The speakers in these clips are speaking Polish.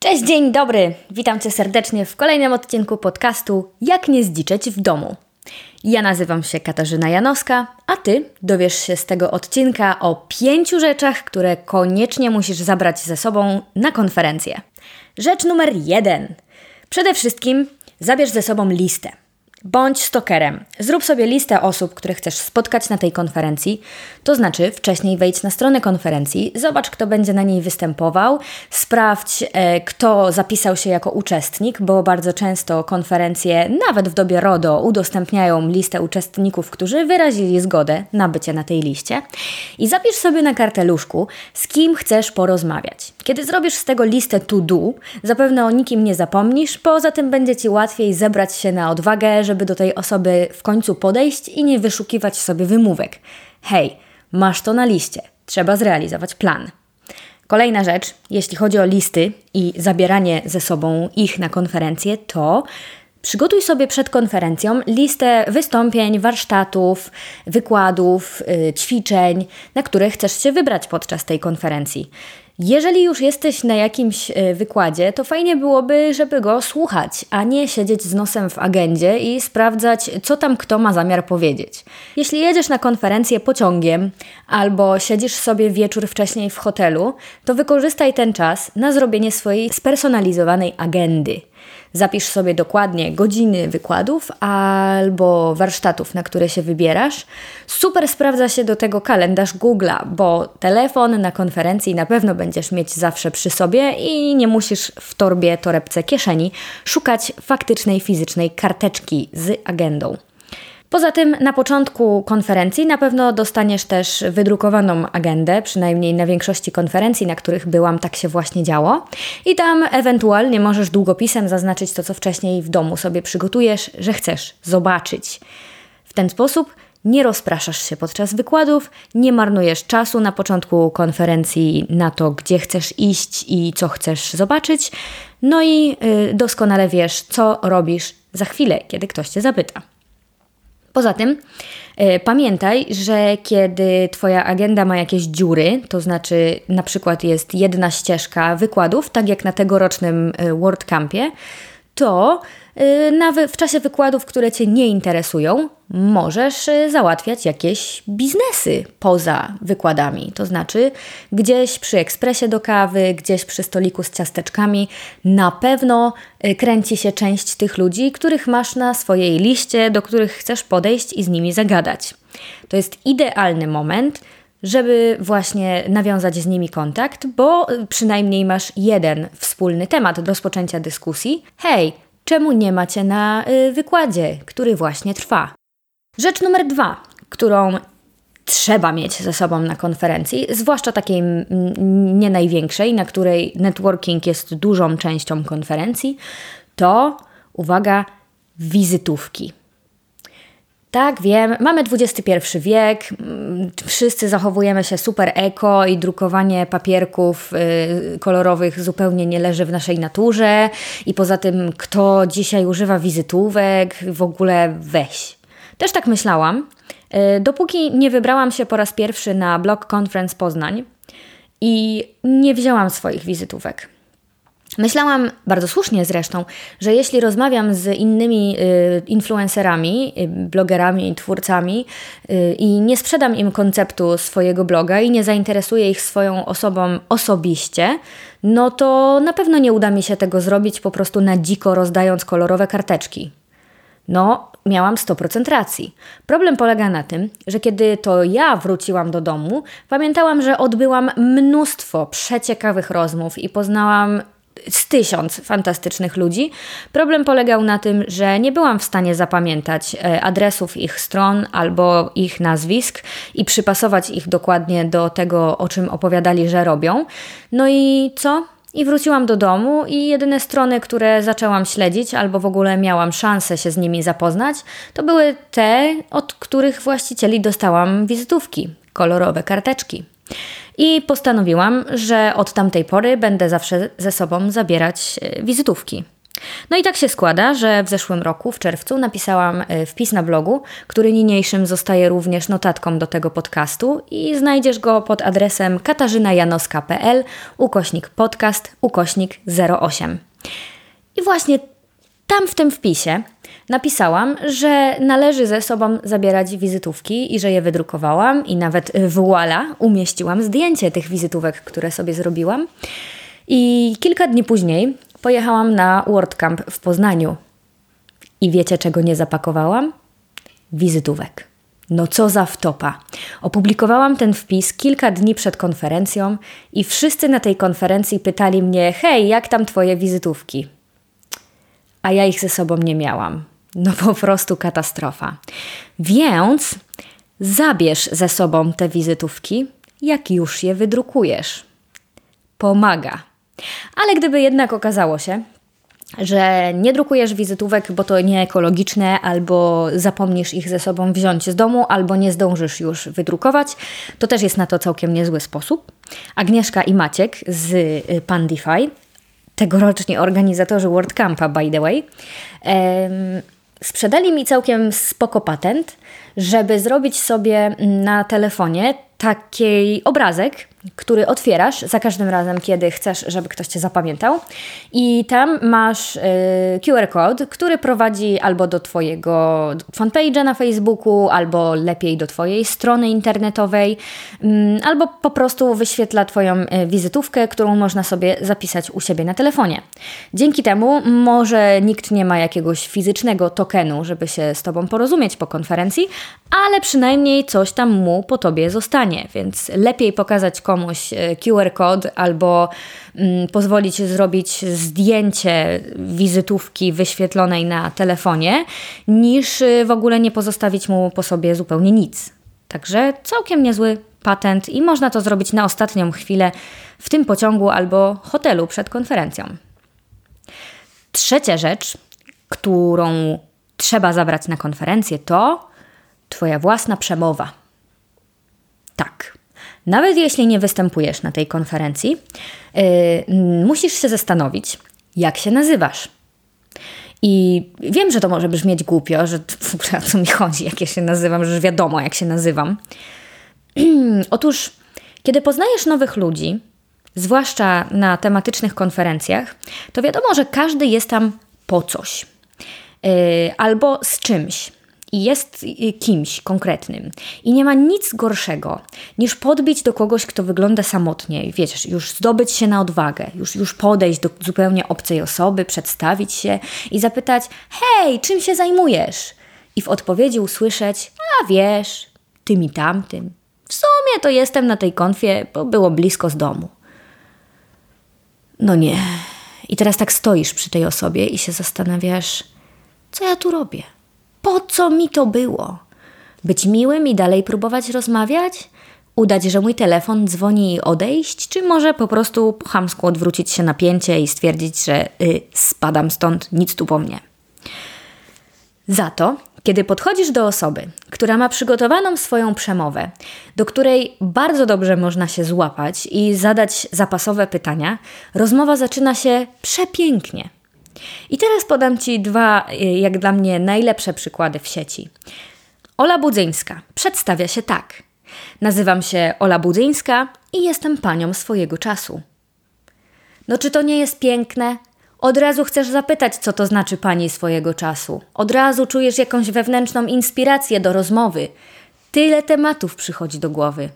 Cześć, dzień dobry! Witam Cię serdecznie w kolejnym odcinku podcastu Jak nie zdziczeć w domu. Ja nazywam się Katarzyna Janowska, a Ty dowiesz się z tego odcinka o pięciu rzeczach, które koniecznie musisz zabrać ze sobą na konferencję. Rzecz numer jeden. Przede wszystkim zabierz ze sobą listę. Bądź stokerem. Zrób sobie listę osób, które chcesz spotkać na tej konferencji. To znaczy, wcześniej wejdź na stronę konferencji, zobacz, kto będzie na niej występował, sprawdź, e, kto zapisał się jako uczestnik, bo bardzo często konferencje, nawet w dobie RODO, udostępniają listę uczestników, którzy wyrazili zgodę na bycie na tej liście. I zapisz sobie na karteluszku, z kim chcesz porozmawiać. Kiedy zrobisz z tego listę to do, zapewne o nikim nie zapomnisz, poza tym będzie Ci łatwiej zebrać się na odwagę, żeby do tej osoby w końcu podejść i nie wyszukiwać sobie wymówek. Hej, masz to na liście, trzeba zrealizować plan. Kolejna rzecz, jeśli chodzi o listy i zabieranie ze sobą ich na konferencję, to Przygotuj sobie przed konferencją listę wystąpień, warsztatów, wykładów, yy, ćwiczeń, na które chcesz się wybrać podczas tej konferencji. Jeżeli już jesteś na jakimś e, wykładzie, to fajnie byłoby, żeby go słuchać, a nie siedzieć z nosem w agendzie i sprawdzać, co tam kto ma zamiar powiedzieć. Jeśli jedziesz na konferencję pociągiem albo siedzisz sobie wieczór wcześniej w hotelu, to wykorzystaj ten czas na zrobienie swojej spersonalizowanej agendy. Zapisz sobie dokładnie godziny wykładów albo warsztatów, na które się wybierasz. Super sprawdza się do tego kalendarz Google'a, bo telefon na konferencji na pewno będziesz mieć zawsze przy sobie i nie musisz w torbie, torebce, kieszeni szukać faktycznej, fizycznej karteczki z agendą. Poza tym na początku konferencji na pewno dostaniesz też wydrukowaną agendę, przynajmniej na większości konferencji, na których byłam, tak się właśnie działo. I tam ewentualnie możesz długopisem zaznaczyć to, co wcześniej w domu sobie przygotujesz, że chcesz zobaczyć. W ten sposób nie rozpraszasz się podczas wykładów, nie marnujesz czasu na początku konferencji na to, gdzie chcesz iść i co chcesz zobaczyć, no i yy, doskonale wiesz, co robisz za chwilę, kiedy ktoś cię zapyta. Poza tym y, pamiętaj, że kiedy Twoja agenda ma jakieś dziury, to znaczy na przykład jest jedna ścieżka wykładów, tak jak na tegorocznym y, WordCampie, to w czasie wykładów, które Cię nie interesują, możesz y, załatwiać jakieś biznesy poza wykładami. To znaczy, gdzieś przy ekspresie do kawy, gdzieś przy stoliku z ciasteczkami, na pewno y, kręci się część tych ludzi, których masz na swojej liście, do których chcesz podejść i z nimi zagadać. To jest idealny moment, żeby właśnie nawiązać z nimi kontakt, bo przynajmniej masz jeden wspólny temat do rozpoczęcia dyskusji. Hej, czemu nie macie na y, wykładzie, który właśnie trwa. Rzecz numer dwa, którą trzeba mieć ze sobą na konferencji, zwłaszcza takiej nie największej, na której networking jest dużą częścią konferencji, to uwaga, wizytówki. Tak, wiem, mamy XXI wiek, mm, wszyscy zachowujemy się super eko i drukowanie papierków y, kolorowych zupełnie nie leży w naszej naturze. I poza tym, kto dzisiaj używa wizytówek, w ogóle weź. Też tak myślałam, y, dopóki nie wybrałam się po raz pierwszy na Blog Conference Poznań i nie wzięłam swoich wizytówek. Myślałam, bardzo słusznie zresztą, że jeśli rozmawiam z innymi y, influencerami, y, blogerami, twórcami y, i nie sprzedam im konceptu swojego bloga i nie zainteresuję ich swoją osobą osobiście, no to na pewno nie uda mi się tego zrobić po prostu na dziko rozdając kolorowe karteczki. No, miałam 100% racji. Problem polega na tym, że kiedy to ja wróciłam do domu, pamiętałam, że odbyłam mnóstwo przeciekawych rozmów i poznałam z tysiąc fantastycznych ludzi. Problem polegał na tym, że nie byłam w stanie zapamiętać e, adresów ich stron albo ich nazwisk i przypasować ich dokładnie do tego, o czym opowiadali, że robią. No i co? I wróciłam do domu i jedyne strony, które zaczęłam śledzić, albo w ogóle miałam szansę się z nimi zapoznać, to były te, od których właścicieli dostałam wizytówki, kolorowe karteczki. I postanowiłam, że od tamtej pory będę zawsze ze sobą zabierać e, wizytówki. No i tak się składa, że w zeszłym roku, w czerwcu, napisałam y, wpis na blogu, który niniejszym zostaje również notatką do tego podcastu i znajdziesz go pod adresem katarzynajanoska.pl ukośnik podcast ukośnik 08. I właśnie tam w tym wpisie napisałam, że należy ze sobą zabierać wizytówki i że je wydrukowałam i nawet voila, umieściłam zdjęcie tych wizytówek, które sobie zrobiłam. I kilka dni później pojechałam na WordCamp w Poznaniu. I wiecie, czego nie zapakowałam? Wizytówek. No co za wtopa. Opublikowałam ten wpis kilka dni przed konferencją i wszyscy na tej konferencji pytali mnie: Hej, jak tam twoje wizytówki? A ja ich ze sobą nie miałam. No po prostu katastrofa. Więc zabierz ze sobą te wizytówki, jak już je wydrukujesz. Pomaga. Ale gdyby jednak okazało się, że nie drukujesz wizytówek, bo to nie ekologiczne, albo zapomnisz ich ze sobą wziąć z domu, albo nie zdążysz już wydrukować, to też jest na to całkiem niezły sposób. Agnieszka i Maciek z y, Pandify, tegoroczni organizatorzy WordCampa, by the way, sprzedali mi całkiem spoko patent, żeby zrobić sobie na telefonie taki obrazek, który otwierasz za każdym razem, kiedy chcesz, żeby ktoś Cię zapamiętał. I tam masz y, QR kod, który prowadzi albo do Twojego fanpage'a na Facebooku, albo lepiej do Twojej strony internetowej, y, albo po prostu wyświetla Twoją y, wizytówkę, którą można sobie zapisać u siebie na telefonie. Dzięki temu może nikt nie ma jakiegoś fizycznego tokenu, żeby się z Tobą porozumieć po konferencji, ale przynajmniej coś tam mu po Tobie zostanie, więc lepiej pokazać komuś e, QR kod albo mm, pozwolić zrobić zdjęcie wizytówki wyświetlonej na telefonie, niż e, w ogóle nie pozostawić mu po sobie zupełnie nic. Także całkiem niezły patent i można to zrobić na ostatnią chwilę w tym pociągu albo hotelu przed konferencją. Trzecia rzecz, którą trzeba zabrać na konferencję, to Twoja własna przemowa. Tak. Nawet jeśli nie występujesz na tej konferencji, yy, musisz się zastanowić, jak się nazywasz. I wiem, że to może brzmieć głupio, że w ogóle o co mi chodzi, jak ja się nazywam, że wiadomo, jak się nazywam. Otóż, kiedy poznajesz nowych ludzi, zwłaszcza na tematycznych konferencjach, to wiadomo, że każdy jest tam po coś yy, albo z czymś jest y, kimś konkretnym i nie ma nic gorszego niż podbić do kogoś, kto wygląda samotnie, wiesz, już zdobyć się na odwagę, już, już podejść do zupełnie obcej osoby, przedstawić się i zapytać: Hej, czym się zajmujesz? I w odpowiedzi usłyszeć: A wiesz, tym i tamtym. W sumie to jestem na tej konfie, bo było blisko z domu. No nie. I teraz tak stoisz przy tej osobie i się zastanawiasz, co ja tu robię? Po co mi to było? Być miłym i dalej próbować rozmawiać? Udać, że mój telefon dzwoni i odejść? Czy może po prostu po chamsku odwrócić się napięcie i stwierdzić, że y, spadam stąd, nic tu po mnie? Za to, kiedy podchodzisz do osoby, która ma przygotowaną swoją przemowę, do której bardzo dobrze można się złapać i zadać zapasowe pytania, rozmowa zaczyna się przepięknie. I teraz podam Ci dwa, y, jak dla mnie, najlepsze przykłady w sieci. Ola Budzyńska przedstawia się tak. Nazywam się Ola Budzyńska i jestem panią swojego czasu. No czy to nie jest piękne? Od razu chcesz zapytać, co to znaczy pani swojego czasu. Od razu czujesz jakąś wewnętrzną inspirację do rozmowy. Tyle tematów przychodzi do głowy.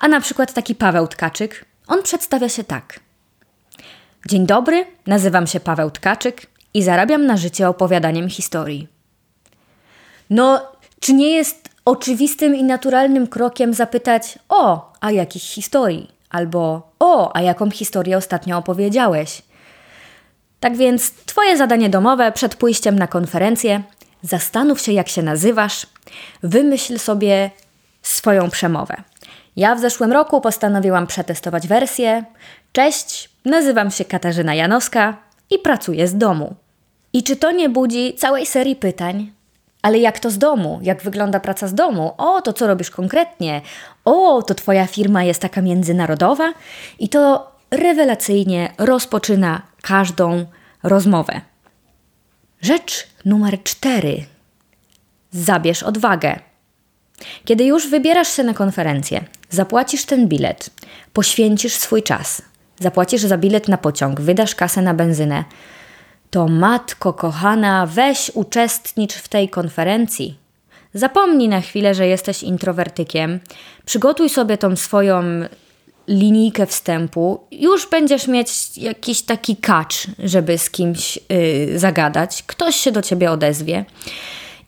A na przykład taki Paweł Tkaczyk, on przedstawia się tak. Dzień dobry, nazywam się Paweł Tkaczyk i zarabiam na życie opowiadaniem historii. No, czy nie jest oczywistym i naturalnym krokiem zapytać: O, a jakich historii? Albo O, a jaką historię ostatnio opowiedziałeś? Tak więc, Twoje zadanie domowe przed pójściem na konferencję zastanów się, jak się nazywasz, wymyśl sobie swoją przemowę. Ja w zeszłym roku postanowiłam przetestować wersję. Cześć, nazywam się Katarzyna Janowska i pracuję z domu. I czy to nie budzi całej serii pytań? Ale jak to z domu? Jak wygląda praca z domu? O, to co robisz konkretnie? O, to twoja firma jest taka międzynarodowa? I to rewelacyjnie rozpoczyna każdą rozmowę. Rzecz numer cztery. Zabierz odwagę. Kiedy już wybierasz się na konferencję, zapłacisz ten bilet, poświęcisz swój czas, zapłacisz za bilet na pociąg, wydasz kasę na benzynę, to matko kochana, weź uczestnicz w tej konferencji. Zapomnij na chwilę, że jesteś introwertykiem. Przygotuj sobie tą swoją linijkę wstępu. Już będziesz mieć jakiś taki kacz, żeby z kimś yy, zagadać. Ktoś się do ciebie odezwie.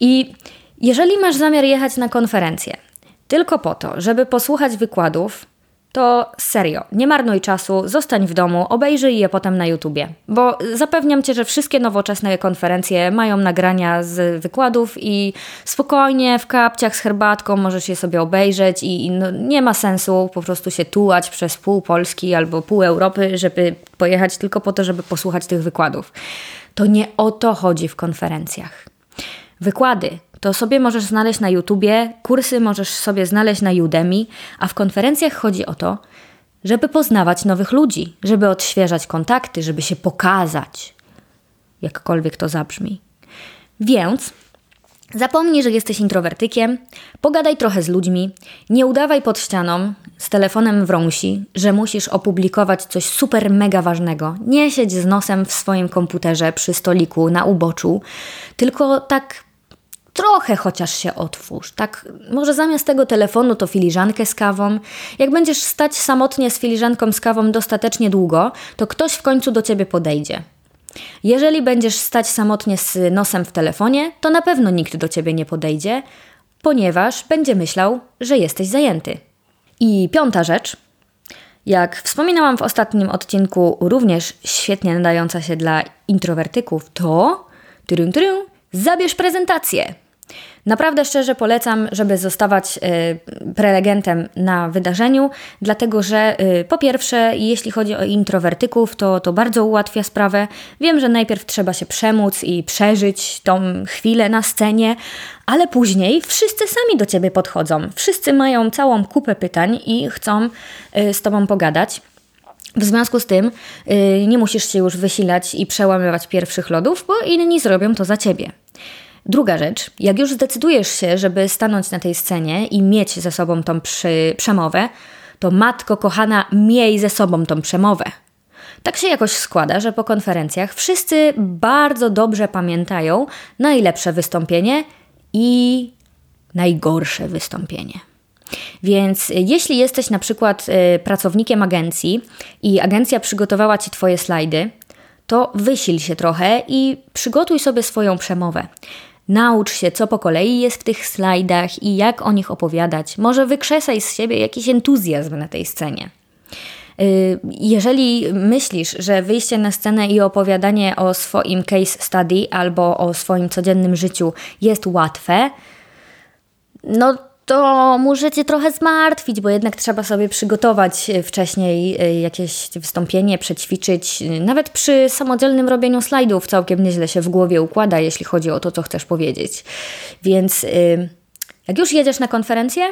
I jeżeli masz zamiar jechać na konferencję tylko po to, żeby posłuchać wykładów, to serio, nie marnuj czasu, zostań w domu, obejrzyj je potem na YouTubie. Bo zapewniam Cię, że wszystkie nowoczesne konferencje mają nagrania z wykładów i spokojnie w kapciach z herbatką możesz je sobie obejrzeć i, i no, nie ma sensu po prostu się tułać przez pół Polski albo pół Europy, żeby pojechać tylko po to, żeby posłuchać tych wykładów. To nie o to chodzi w konferencjach. Wykłady to sobie możesz znaleźć na YouTubie, kursy możesz sobie znaleźć na Udemy, a w konferencjach chodzi o to, żeby poznawać nowych ludzi, żeby odświeżać kontakty, żeby się pokazać, jakkolwiek to zabrzmi. Więc Zapomnij, że jesteś introwertykiem, pogadaj trochę z ludźmi, nie udawaj pod ścianą z telefonem w rąsi, że musisz opublikować coś super mega ważnego. Nie siedź z nosem w swoim komputerze przy stoliku na uboczu, tylko tak trochę chociaż się otwórz. Tak, może zamiast tego telefonu to filiżankę z kawą. Jak będziesz stać samotnie z filiżanką z kawą dostatecznie długo, to ktoś w końcu do ciebie podejdzie. Jeżeli będziesz stać samotnie z nosem w telefonie, to na pewno nikt do ciebie nie podejdzie, ponieważ będzie myślał, że jesteś zajęty. I piąta rzecz, jak wspominałam w ostatnim odcinku, również świetnie nadająca się dla introwertyków, to zabierz prezentację. Naprawdę szczerze polecam, żeby zostawać y, prelegentem na wydarzeniu, dlatego że y, po pierwsze, jeśli chodzi o introwertyków, to, to bardzo ułatwia sprawę. Wiem, że najpierw trzeba się przemóc i przeżyć tą chwilę na scenie, ale później wszyscy sami do ciebie podchodzą. Wszyscy mają całą kupę pytań i chcą y, z tobą pogadać. W związku z tym nie musisz się już wysilać i przełamywać pierwszych lodów, bo inni zrobią to za ciebie. Druga rzecz, jak już zdecydujesz się, żeby stanąć na tej scenie i mieć ze sobą tą przy, przemowę, to matko kochana, miej ze sobą tą przemowę. Tak się jakoś składa, że po konferencjach wszyscy bardzo dobrze pamiętają najlepsze wystąpienie i najgorsze wystąpienie. Więc jeśli jesteś na przykład y, pracownikiem agencji i agencja przygotowała ci Twoje slajdy, to wysil się trochę i przygotuj sobie swoją przemowę. Naucz się, co po kolei jest w tych slajdach i jak o nich opowiadać. Może wykrzesaj z siebie jakiś entuzjazm na tej scenie. Y, jeżeli myślisz, że wyjście na scenę i opowiadanie o swoim case study albo o swoim codziennym życiu jest łatwe, no to Cię trochę zmartwić, bo jednak trzeba sobie przygotować e, wcześniej e, jakieś wystąpienie, przećwiczyć. Nawet przy samodzielnym robieniu slajdów całkiem nieźle się w głowie układa, jeśli chodzi o to, co chcesz powiedzieć. Więc e, jak już jedziesz na konferencję,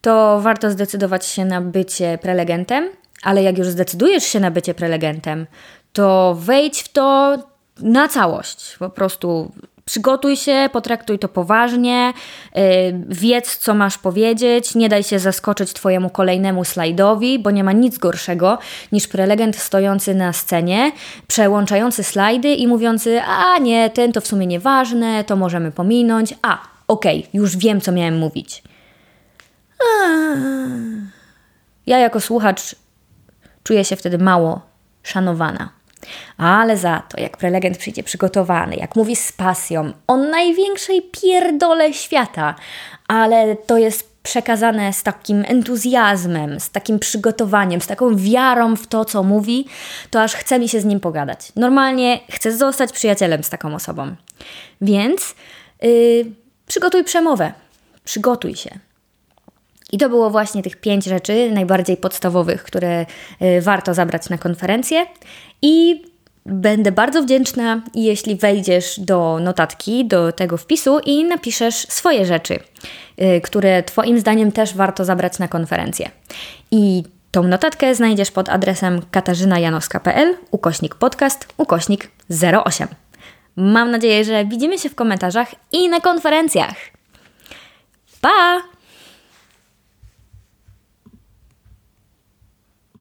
to warto zdecydować się na bycie prelegentem, ale jak już zdecydujesz się na bycie prelegentem, to wejdź w to na całość. Po prostu Przygotuj się, potraktuj to poważnie, yy, wiedz, co masz powiedzieć, nie daj się zaskoczyć Twojemu kolejnemu slajdowi, bo nie ma nic gorszego niż prelegent stojący na scenie, przełączający slajdy i mówiący: A nie, ten to w sumie nieważne, to możemy pominąć. A, okej, okay, już wiem, co miałem mówić. Ja jako słuchacz czuję się wtedy mało szanowana. Ale za to, jak prelegent przyjdzie przygotowany, jak mówi z pasją, o największej pierdole świata, ale to jest przekazane z takim entuzjazmem, z takim przygotowaniem, z taką wiarą w to, co mówi, to aż chce mi się z nim pogadać. Normalnie chcę zostać przyjacielem z taką osobą. Więc yy, przygotuj przemowę. Przygotuj się. I to było właśnie tych pięć rzeczy najbardziej podstawowych, które y, warto zabrać na konferencję. I będę bardzo wdzięczna, jeśli wejdziesz do notatki, do tego wpisu i napiszesz swoje rzeczy, y, które Twoim zdaniem też warto zabrać na konferencję. I Tą notatkę znajdziesz pod adresem katarzynajanowska.pl ukośnik podcast ukośnik 08. Mam nadzieję, że widzimy się w komentarzach i na konferencjach. Pa!